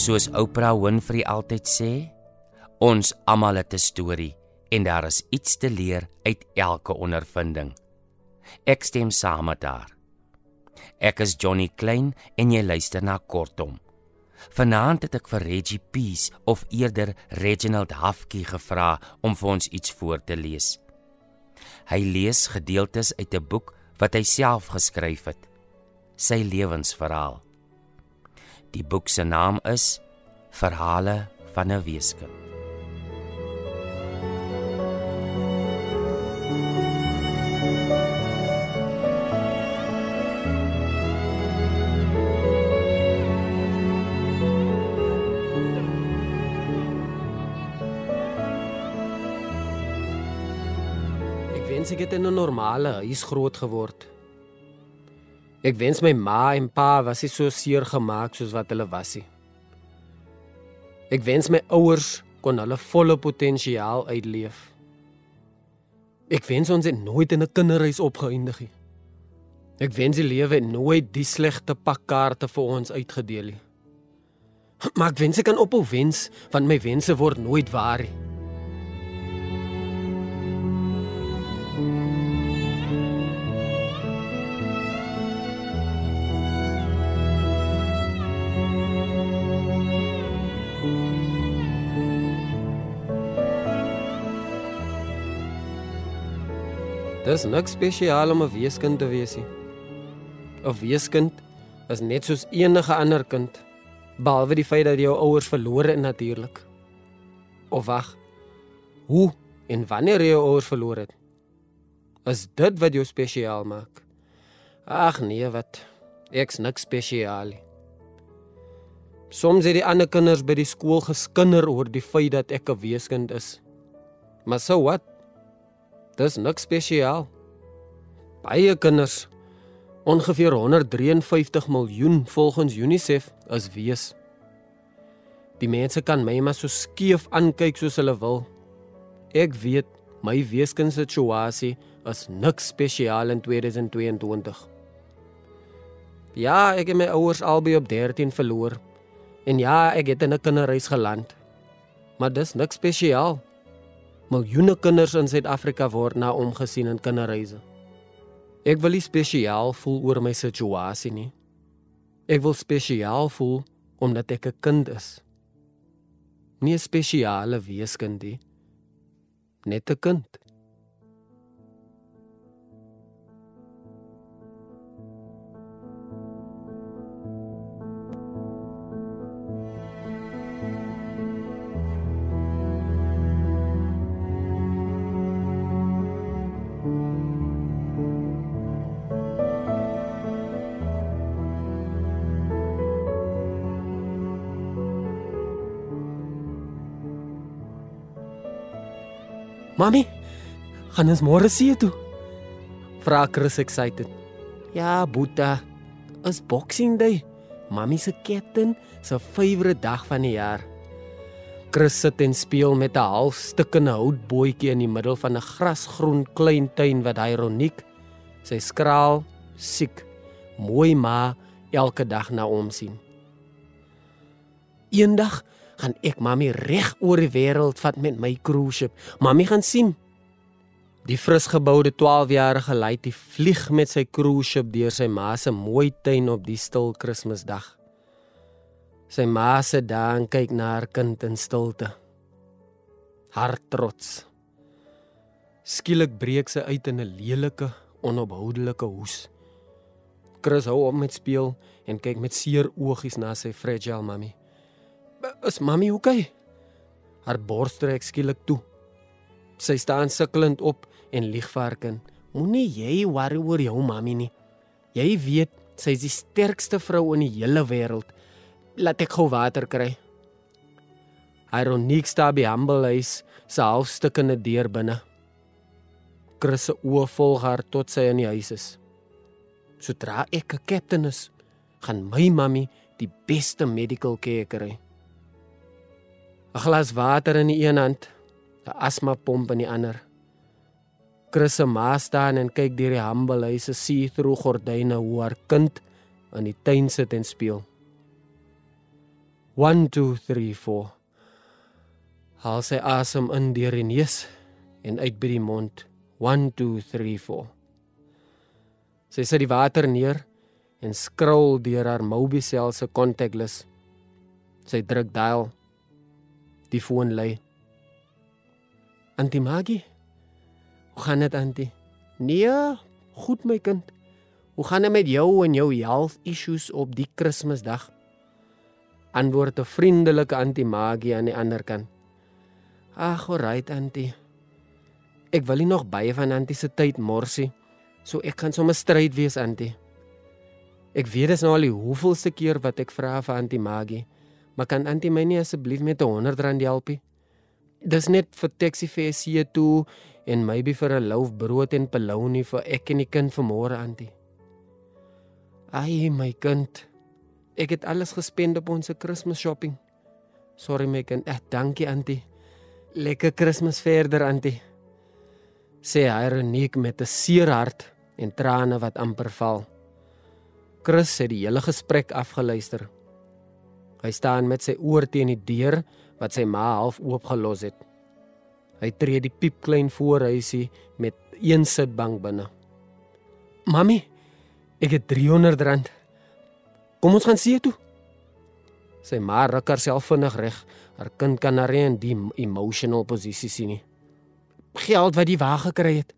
Soos Oprah Winfrey altyd sê, ons almal het 'n storie en daar is iets te leer uit elke ondervinding. Ek stem saam met haar. Ek is Johnny Klein en jy luister na Kortom. Vanaand het ek vir Reggie Peace of eerder Reginald Hafke gevra om vir ons iets voor te lees. Hy lees gedeeltes uit 'n boek wat hy self geskryf het, sy lewensverhaal. Die boek se naam is Verhale van 'n weeskind. Ek wens ek het in 'n normale huis groot geword. Ek wens my ma en pa was nie so seer gemaak soos wat hulle was nie. Ek wens my ouers kon hulle volle potensiaal uitleef. Ek wens ons het nooit in 'n kinderhuis opgeëindig nie. Ek wens die lewe het nooit die slegte pakkaarte vir ons uitgedeel nie. Maar ek wens ek kan ophou wens want my wense word nooit waar nie. Dis niks spesiaal om 'n weeskind te wees nie. 'n Weeskind is net soos enige ander kind, behalwe die feit dat jou ouers verloor het natuurlik. Of wag. Hoe en wanneer jy jou ouers verloor het? Is dit wat jou spesiaal maak? Ag nee, wat? Ek's niks spesiaal nie. Soms het die ander kinders by die skool geskinder oor die feit dat ek 'n weeskind is. Maar so wat? Dis niks spesiaal. Baie kinders, ongeveer 153 miljoen volgens UNICEF, is wees. Die mense kan my maar so skief aankyk soos hulle wil. Ek weet my weeskind situasie is niks spesiaal in 2022. Ja, ek het my ouers albei op 13 verloor. En ja, ek het in 'n kinderhuis geland. Maar dis niks spesiaal. Miljoene kinders in Suid-Afrika word na omgesien in kinderhuise. Ek wil nie spesiaal voel oor my situasie nie. Ek wil spesiaal voel omdat ek 'n kind is. Nie 'n spesiale weeskind nie. Net 'n kind. Mami, gaan ons môre see toe? Vra Chris excited. Ja, Boeta, is Boxing Day. Mami se ketting se favourite dag van die jaar. Chris sit en speel met 'n halfstukkende houtbootjie in die middel van 'n grasgroen klein tuin wat hy Roniek, sy skraal, siek, mooi ma elke dag na hom sien. Eendag gaan ek mami reg oor die wêreld vat met my cruise ship. Mami gaan sien. Die frisgeboude 12-jarige Laitie vlieg met sy cruise ship deur sy ma se mooi tuin op die stil Kersfeesdag. Sy ma se daan kyk na haar kind in stilte. Hart trots. Skielik breek sy uit in 'n lelike, onophoudelike hoes. Chris hou op met speel en kyk met seer oogies na sy fragile mami. Is mami oukei? Okay? Haar bors trek skielik toe. Sy staan sukkelend op en lieg vir haar kind. Moenie jy worry oor jou mami nie. Jy weet, sy is die sterkste vrou in die hele wêreld. Laat ek gou water kry. Ironiek staan by Humblehuis se halfstukkende deur binne. Chris se oë volg haar tot sy in die huis is. Sodra ek 'n kaptein is, gaan my mami die beste medical care kry. 'n Glas water in die een hand, 'n asmapomp in die ander. Chris se ma staan en kyk deur die Humblehuis se see-through gordyne hoe haar kind in die tuin sit en speel. 1 2 3 4. Haal sy asem in deur die neus en uit by die mond. 1 2 3 4. Sy sit die water neer en skrol deur haar Mobicel se contactless. Sy druk dial. Die foon lui. Antie Maggie. Hoe gaan dit, Antie? Nee, goed my kind. Hoe gaan dit met jou en jou health issues op die Kersfeesdag? Antwoord 'n vriendelike Antie Maggie aan die ander kant. Ag, alright, Antie. Ek wil nie nog baie van Antie se tyd morsie, so ek kan sommer stryd wees, Antie. Ek weet dis nou al die hoeveelste keer wat ek vra vir Antie Maggie, maar kan Antie my nie asseblief met 'n 100 rand help nie? Dis net vir taxi fare hier toe en maybe vir 'n loaf brood en polony vir ek en die kind vir môre Antie. Ai my kind. Ek het alles gespend op ons Kersfees shopping. Sorry my kind. Eh, dankie Antie. Lekker Kersfees verder Antie. Sê ironiek met 'n seer hart en trane wat amper val. Chris het die hele gesprek afgeluister. Hy staan met sy oor teen die deur wat sy ma half oopgelos het. Hy tree die piepklein voorhuisie met een sitbank binne. "Mamy, ek het 300 rand. Kom ons gaan see toe." Sy ma ruk haarself vinnig reg. Haar kind kan haar in die emotional posisie sien nie. Geld wat die wa gekry het.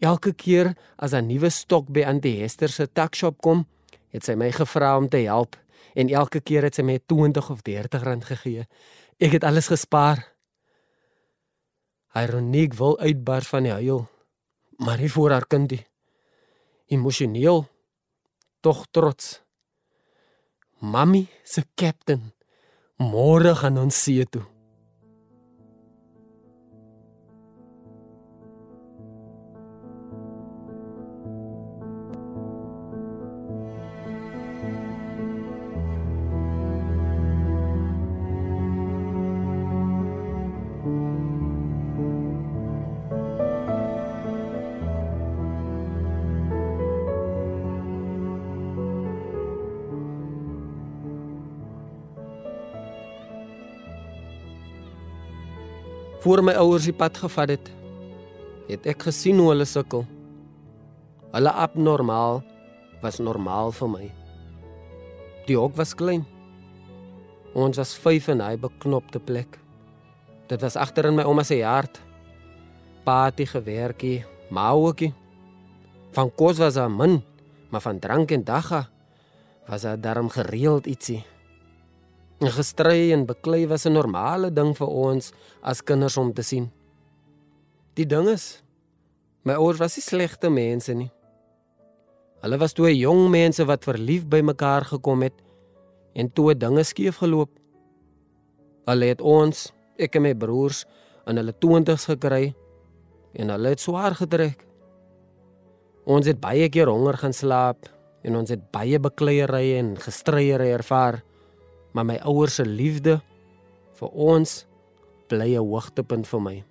Elke keer as 'n nuwe stok by Auntie Hester se takshop kom, het sy my gevra om te help en elke keer het sy my 20 of 30 rand gegee. Ek het alles gespaar. Ironiek wil uitbars van die huil, maar nie voor haar kindie. Emosioneel tog trots. Mamy se captain. Môre gaan ons see toe. Voor my ouers die pad gevat het, het ek gesien hoe hulle sukkel. Hulle abnormaal was normaal vir my. Die hok was klein. Ons was vyf in hy beknopte plek. Dit was agter in my ouma se hart. Patie gewerkie, mauekie. Van kos was daar min, maar van drank en dagga was daar darm gereeld ietsie. Gestry en beklei was 'n normale ding vir ons as kinders om te sien. Die ding is, my ouers was nie slegte mense nie. Hulle was twee jong mense wat verlief by mekaar gekom het en toe dinge skeef geloop. Hulle het ons, ek en my broers, in hulle 20's gekry en hulle het swaar getrek. Ons het baie keer honger gaan slaap en ons het baie bekleierery en gestryery ervaar maar my ouers se liefde vir ons bly 'n hoogtepunt vir my.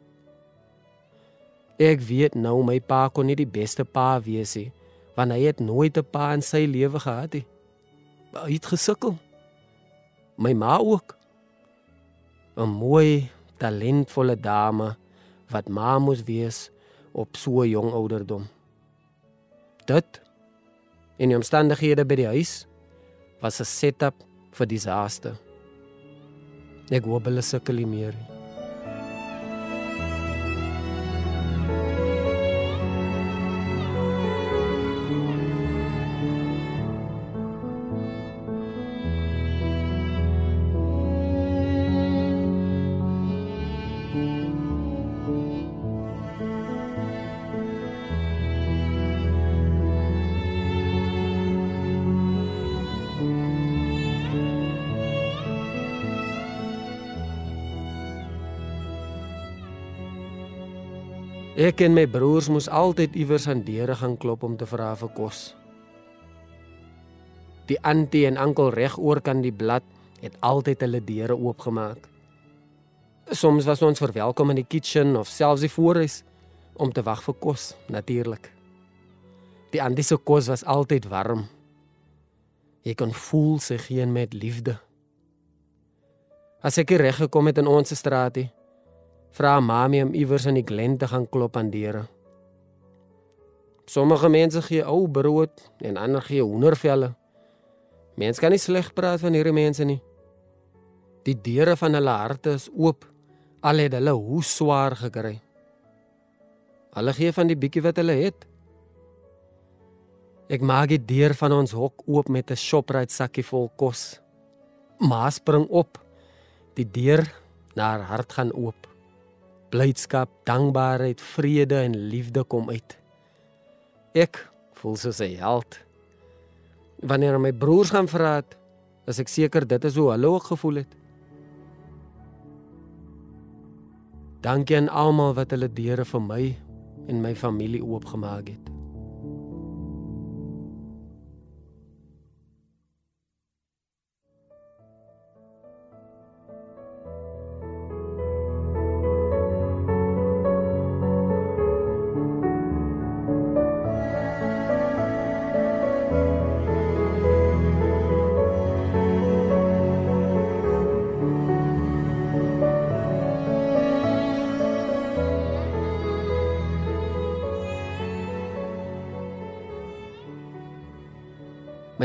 Ek weet nou my pa kon nie die beste pa wees nie, want hy het nooit 'n pa in sy lewe gehad nie. Hy het gesukkel. My ma ook. 'n Mooi, talentvolle dame wat ma moes wees op so jong ouderdom. Dit in die omstandighede by die huis was 'n setup vir disaster. Ek hoop hulle sukkel nie meer nie. Ek en my broers moes altyd iewers aan deure gaan klop om te vra vir kos. Die antie en oom reg oor kan die blad het altyd hulle deure oopgemaak. Soms was ons verwelkom in die kitchen of selfs die voorhuis om te wag vir kos, natuurlik. Die antie se kos was altyd warm. Ek kon voel sy gee met liefde As ek reg gekom het in ons straatie, vra mami om iewers in die glen te gaan klop aan deure. Sommige mense gee ou brood en ander gee hoendervelle. Mense kan nie sleg praat van hierdie mense nie. Die deure van hulle harte is oop. Al het hulle hoe swaar gekry. Hulle gee van die bietjie wat hulle het. Ek maak die deur van ons hok oop met 'n Shoprite sakkie vol kos. Ma spring op. Die deur na haar hart gaan oop. Blydskap, dankbaarheid, vrede en liefde kom uit. Ek voel soos 'n held. Wanneer my broers gaan vra, is ek seker dit is hoe hulle ook gevoel het. Dankie aan almal wat hulle deure vir my en my familie oopgemaak het.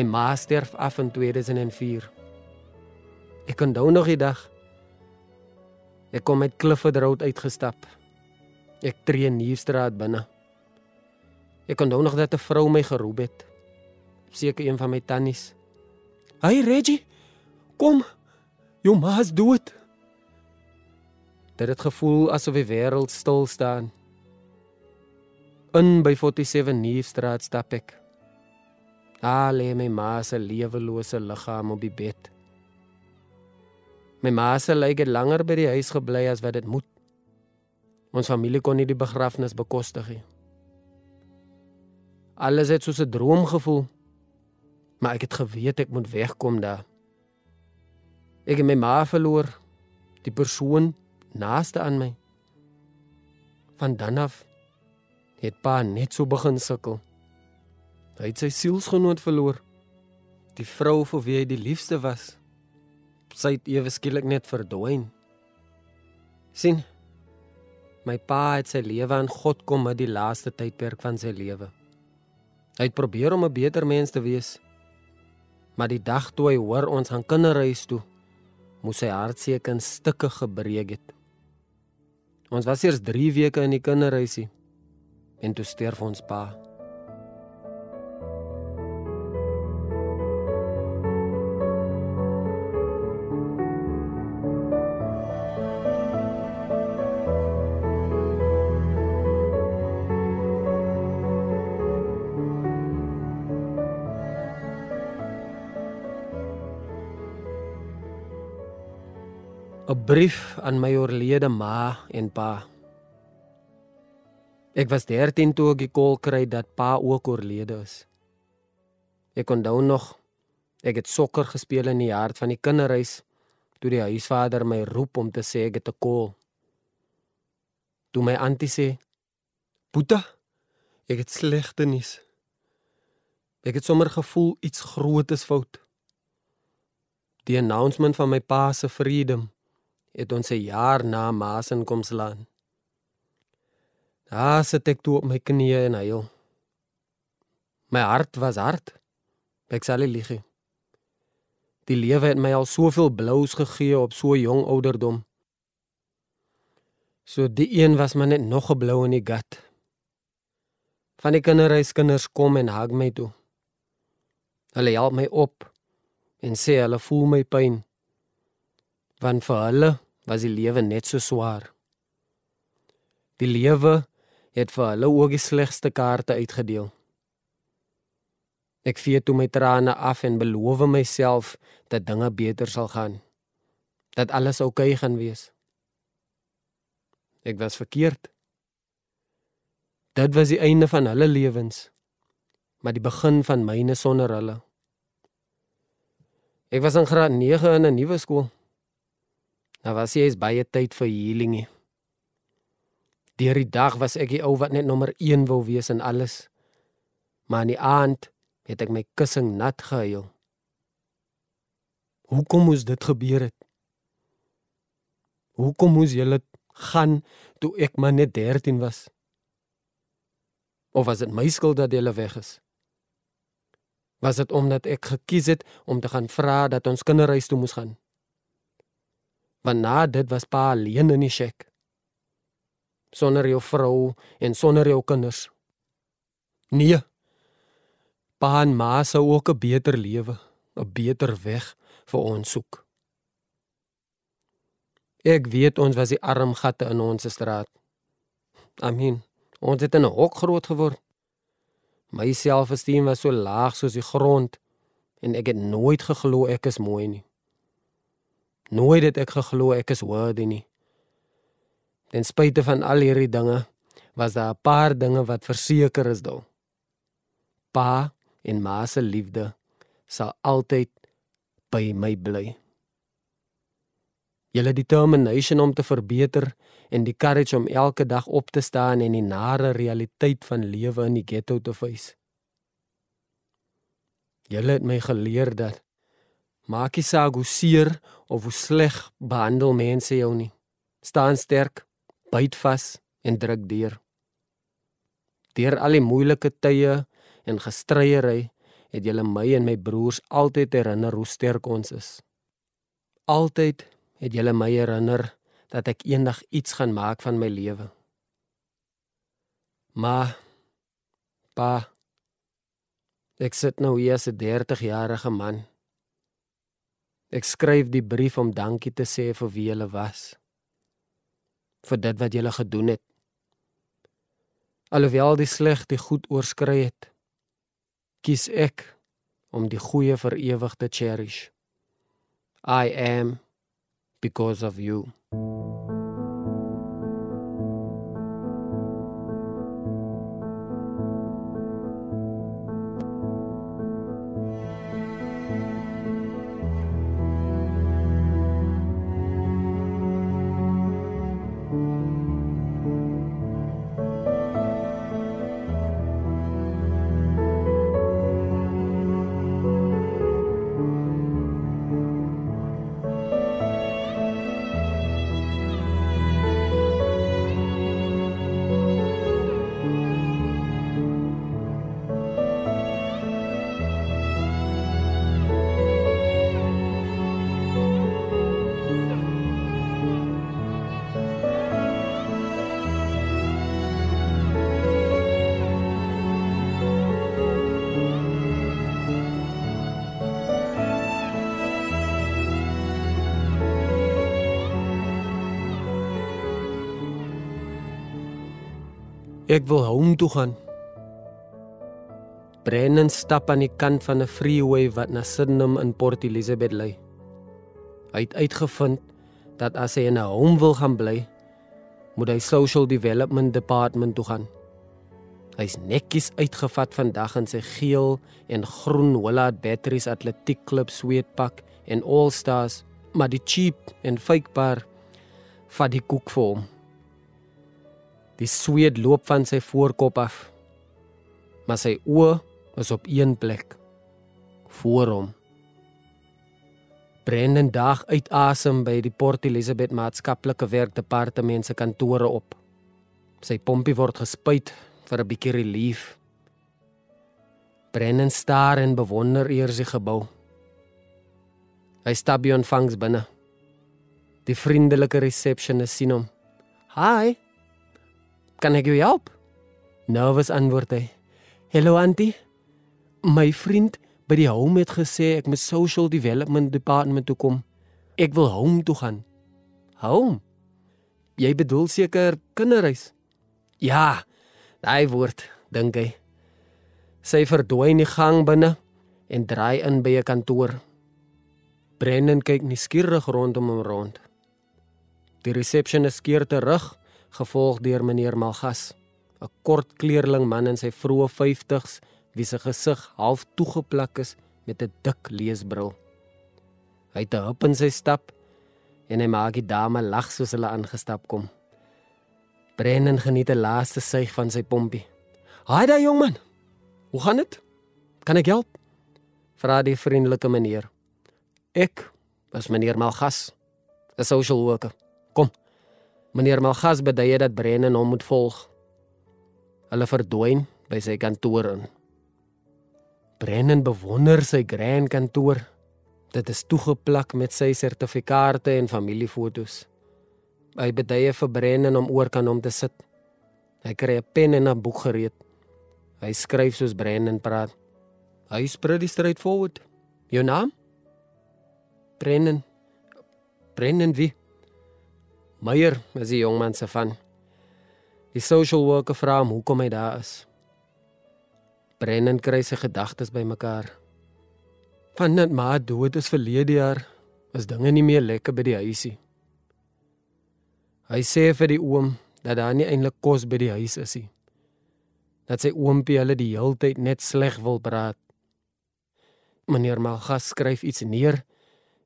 My ma sterf af in 2004. Ek onthou nog die dag. Ek kom met Clifford Road uitgestap. Ek tree in Nieuwstraat binne. Ek onthou nog dat 'n vrou my geroep het. Seker een van my tannies. "Hey Reggie, kom. Jou ma is dood." Dit het gevoel asof die wêreld stil staan. In by 47 Nieuwstraat stap ek. Daar lê my ma se lewelose liggaam op die bed. My ma se lyk het langer by die huis gebly as wat dit moet. Ons familie kon nie die begrafnis bekostig nie. Alles het soos 'n droom gevoel. Maar ek het geweet ek moet wegkom daar. Ek het my ma verloor, die persoon naaste aan my. Van dan af het pa net so begin sukkel. Hy het sy sielsgenoot verloor. Die vrou vir wie hy die liefste was. Sy het ewe skielik net verdwyn. sien My pa het sy lewe aan God kom met die laaste tydperk van sy lewe. Hy het probeer om 'n beter mens te wees. Maar die dag toe hy hoor ons gaan kinderreis toe, moes sy hart seker in stukke gebreek het. Ons was eers 3 weke in die kinderreisie en toe sterf ons pa. Brief aan my oorlede ma en pa. Ek was 13 toe ek gekol kry dat pa ook oorlede is. Ek onthou nog ek het sokker gespeel in die hart van die kinderhuis toe die huisvader my roep om te sê ek het 'n kol. Toe my antie sê: "Boeta, ek het slegte nuus." Ek het sommer gevoel iets groot is fout. Die announcement van my pa se freedom het ons 'n jaar na Maasen kom slaan. Daar sit ek toe op my knieë en huil. My hart was hard. Ek sal lieg. Die lewe het my al soveel blous gegee op so jong ouderdom. So die een was maar net nog 'n blou in die gat. Van die kinderreiskinders kom en hug my toe. Hulle help my op en sê hulle voel my pyn want vir hulle was die lewe net so swaar. Die lewe het vir hulle ook die slegste kaarte uitgedeel. Ek vee toe my trane af en beloof myself dat dinge beter sal gaan. Dat alles oukei okay gaan wees. Ek was verkeerd. Dit was die einde van hulle lewens, maar die begin van myne sonder hulle. Ek was in graad 9 in 'n nuwe skool. Nou was jy is baie tyd vir healing. Deur die dag was ek die ou wat net nommer 1 wou wees in alles. Maar in die aand het ek my kussing nat gehuil. Hoekom moes dit gebeur het? Hoekom moes julle gaan toe ek maar net 13 was? Of was dit my skuld dat julle weg is? Was dit omdat ek gekies het om te gaan vra dat ons kinderreis toe moes gaan? Want na dit was pa alleen in die shack. Sonder jou vrou en sonder jou kinders. Nee. Pa en ma sou ook 'n beter lewe, 'n beter weg vir ons soek. Ek weet ons was die arm gatte in ons straat. Amen. Ons het in 'n hok groot geword. My selfesteem was so laag soos die grond en ek het nooit geglo ek is mooi nie. Nooit het ek geglo ek is worthy nie. Ten spyte van al hierdie dinge was daar 'n paar dinge wat verseker is dou. Pa en ma se liefde sal altyd by my bly. Julle determination om te verbeter en die courage om elke dag op te staan en die nare realiteit van lewe in die ghetto te face. Julle het my geleer dat maak nie saak hoe seer of hoe sleg behandel mense jou nie. Staan sterk, byt vas en druk deur. Deur al die moeilike tye en gestryery het julle my en my broers altyd herinner hoe sterk ons is. Altyd het julle my herinner dat ek eendag iets gaan maak van my lewe. Maar pa ek sit nou hier as 'n 30-jarige man. Ek skryf die brief om dankie te sê vir wie julle was. vir dit wat julle gedoen het. Alhoewel die sleg die goed oorskry het, kies ek om die goeie vir ewig te cherish. I am because of you. Ek wil home toe gaan. Brennan stap aan die kant van 'n freeway wat na Sydenham in Port Elizabeth lê. Hy het uitgevind dat as hy in 'n home wil gaan bly, moet hy social development department toe gaan. Hy's netjies uitgevat vandag in sy geel en groen Willard Batteries Atletiek Klub sweetpak en All Stars, maar die cheap en fake bar vat die koek vir hom. Die sweet loop van sy voorkop af. Maar sy oë is op een plek voor hom. Brendan dag uit asem by die Port Elizabeth maatskaplike werkdepartement se kantore op. Sy pompie word gespuit vir 'n bietjie relief. Brendan staar en bewonder eers die gebou. Hy stap by ontvangs binne. Die vriendelike receptionist sien hom. "Hi," Kan ek jou help? Nervus antwoord hy. Hallo auntie. My vriend by die home het gesê ek moet social development department toe kom. Ek wil home toe gaan. Home? Jy bedoel seker kinderreis? Ja, daai woord, dink hy. Sy verdwyn in die gang binne en draai in by 'n kantoor. Brennan kyk nuuskierig rondom hom rond. Die receptionist keer terug gevolg deur meneer Malgas, 'n kort kleerling man in sy vroeë 50's wie se gesig half toegeplak is met 'n dik leesbril. Hy het 'n hop in sy stap en hy maak die dame lag soos hulle aangestap kom. Brennan geniet 'n laaste suig van sy pompie. "Haai daai jong man. Hoe gaan dit? Kan ek help?" vra die vriendelike meneer. "Ek was meneer Malgas, 'n social worker. Meneer Malgas bedui dat Brennan hom moet volg. Hulle verdwyn by sy kantoor in. Brennan bewonder sy grand kantoor. Dit is toegeplak met sy sertifikate en familiefoto's. Hy bedui vir Brennan om oor kan hom te sit. Hy kry 'n pen en 'n boek gereed. Hy skryf soos Brennan praat. Hy is pretty straightforward. Jou naam? Brennan. Brennan wie? Meyer, is die jongman se van. Die social worker vra hom hoekom hy daar is. Brennan kry sy gedagtes bymekaar. Van net maar dood is verlede jaar, is dinge nie meer lekker by die huisie. Hy sê vir die oom dat daar nie eintlik kos by die huis is nie. Dat sy oompie hulle die hele tyd net sleg wil praat. Meneer Malgas skryf iets neer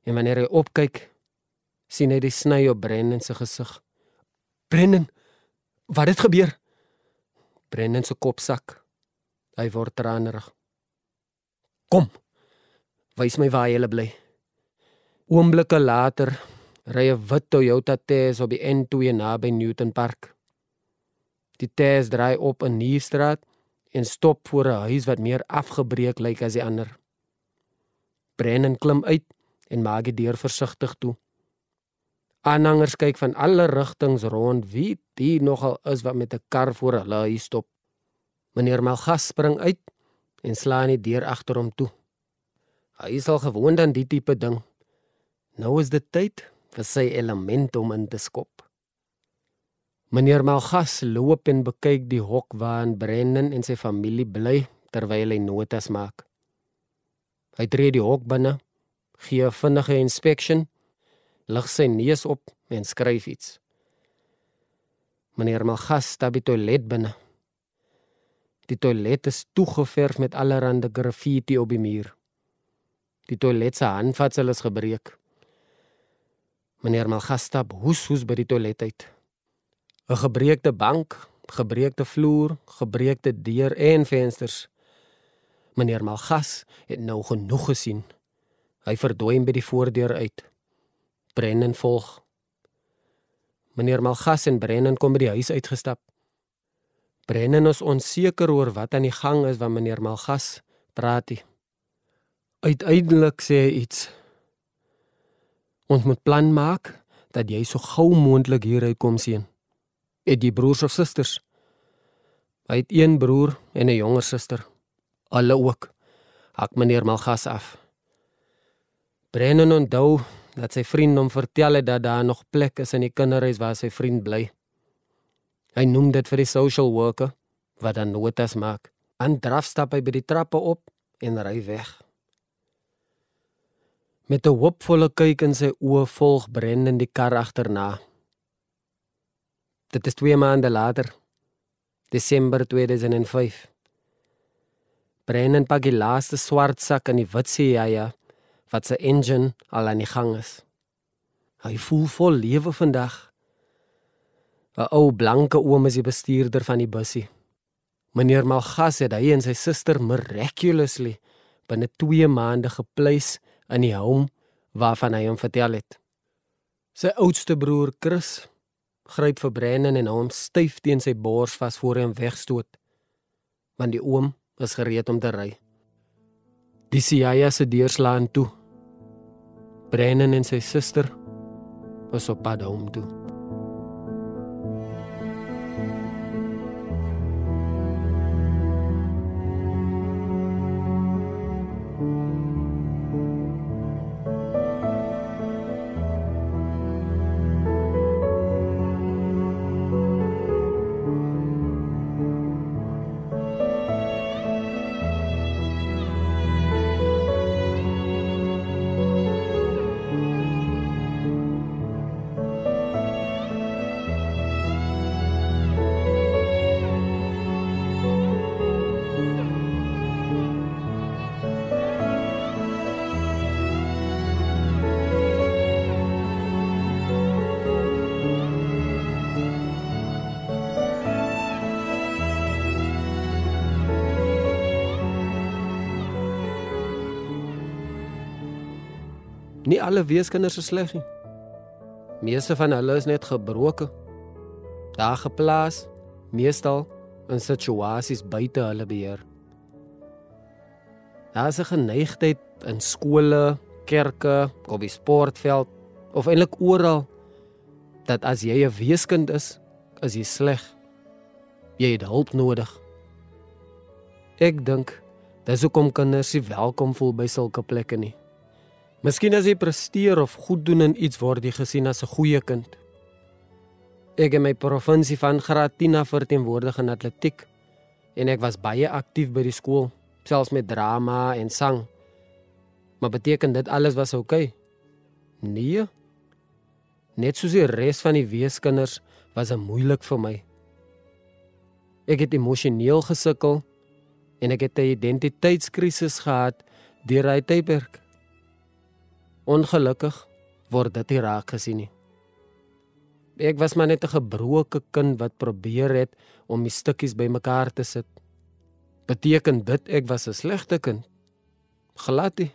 en wanneer hy opkyk, sien hy die sny op Brennan se gesig. Brennan, wat het gebeur? Brennan se kop sak. Hy word tranerig. Kom. Wys my waar jy bly. Oomblikke later ry 'n wit Toyota Tazz op die N2 naby Newton Park. Die Tazz draai op 'n Nuurstraat en stop voor 'n huis wat meer afgebreek lyk as die ander. Brennan klim uit en maak die deur versigtig toe. Aanhangers kyk van alle rigtings rond wie dit nogal is wat met 'n kar voor hulle huis stop. Meneer Malgas spring uit en slaan die deur agter hom toe. Hy is al gewoond aan die tipe ding. Nou is dit tyd vir sy element om in te skop. Meneer Malgas loop en bekyk die hok waarin Brendan en sy familie bly terwyl hy notas maak. Hy tree die hok binne, gee 'n vinnige inspection, lig sy neus op en skryf iets. Meneer Malgas stap by toilet binne. Die toilet is toegeverf met allerlei graffiti op die muur. Die toilet se handvatsel is gebreek. Meneer Malgas stap hoes hoes by die toilet uit. 'n Gebreekte bank, gebreekte vloer, gebreekte deur en vensters. Meneer Malgas het nou genoeg gesien. Hy verdwyn by die voordeur uit. Brennan volg. Meneer Malgas en Brennan kom by die huis uitgestap. Brennan is onseker oor wat aan die gang is van meneer Malgas praat hy. Uiteindelik sê hy iets Ons moet plan maak dat jy so gou moontlik hier uitkom sien. Het jy broers of susters? Hy het een broer en 'n jonger suster. Alle ook. Hak meneer Malgas af. Brennan onthou dat sy vriend hom vertel het dat daar nog plek is in die kinderhuis waar sy vriend bly. Hy noem dit vir die social worker wat dan notas maak. En draf stap hy by die trappe op en ry weg. Met 'n hoopvolle kyk in sy oë volg Brendan die kar agterna. Dit is 2 maande later, Desember 2005. Brendan pak die laaste swart sak in die wit Siaya wat sy engine al aan die gang is. Hy voel vol lewe vandag. 'n Ou blanke oom is die bestuurder van die bussie. Meneer Malgas het hy en sy suster miraculously binne 2 maande gepleis in die hom waarvan hy hom vertel het. Sy oudste broer Chris gryp vir Brennan en hom styf teen sy bors vas voor hy hom wegstoot. Want die oom is gereed om te ry. Die Siaya se deur slaan toe. Brennan en sy suster was op pad hom toe. Nie alle weeskinders is sleg nie. Meeste van hulle is net gebroke Daar geplaas, meestal in situasies buite hulle beheer. Daar is 'n geneigtheid in skole, kerke, op die sportveld of eintlik oral dat as jy 'n weeskind is, is jy sleg. Jy het hulp nodig. Ek dink dis hoekom kinders nie welkom voel by sulke plekke nie. Miskien as jy presteer of goed doen in iets word jy gesien as 'n goeie kind. Ek het my provinsie van graad 10 af verteenwoordig in atletiek en ek was baie aktief by die skool, selfs met drama en sang. Maar beteken dit alles was oukei? Okay? Nee. Net soos die res van die weeskinders was dit moeilik vir my. Ek het emosioneel gesukkel en ek het 'n identiteitskrisis gehad deur hy tydperk. Ongelukkig word dit nie raak gesien nie. Ek was maar net 'n gebroke kind wat probeer het om die stukkies bymekaar te sit. Beteken dit ek was 'n slegte kind? Glad nie.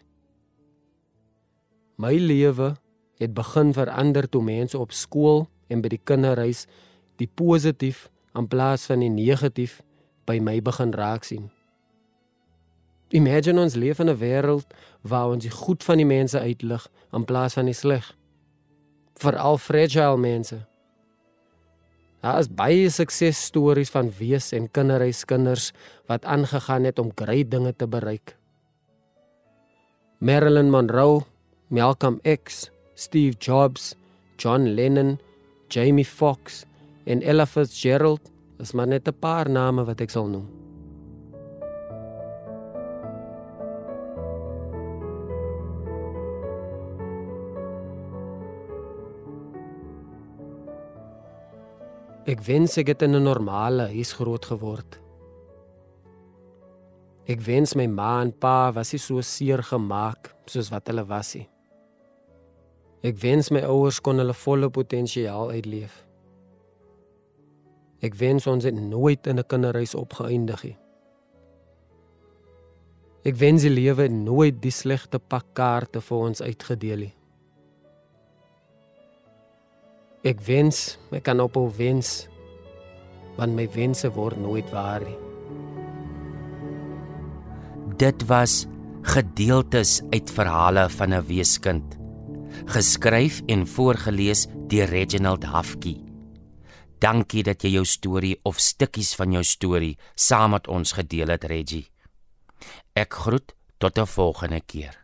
My lewe het begin verander toe mense op skool en by die kinderhuis die positief in plaas van die negatief by my begin raak sien. Imagine ons leef in 'n wêreld waar ons die goed van die mense uitlig in plaas van die sleg. Veral fragile mense. Daar is baie suksesstories van wees en kinderhuiskinders wat aangegaan het om groot dinge te bereik. Marilyn Monroe, Malcolm X, Steve Jobs, John Lennon, Jamie Foxx en Ella Fitzgerald is maar net 'n paar name wat ek sal noem. Ek wens ek het in 'n normale huis groot geword. Ek wens my ma en pa was nie so seer gemaak soos wat hulle was nie. Ek wens my ouers kon hulle volle potensiaal uitleef. Ek wens ons het nooit in 'n kinderhuis opgeëindig nie. Ek wens die lewe nooit die slegte pak kaarte vir ons uitgedeel nie. Ek wens ek kan op 'n wens want my wense word nooit waar nie. Dit was gedeeltes uit verhale van 'n weeskind geskryf en voorgeles deur Reginald Hafki. Dankie dat jy jou storie of stukkies van jou storie saam met ons gedeel het, Reggie. Ek groet tot 'n volgende keer.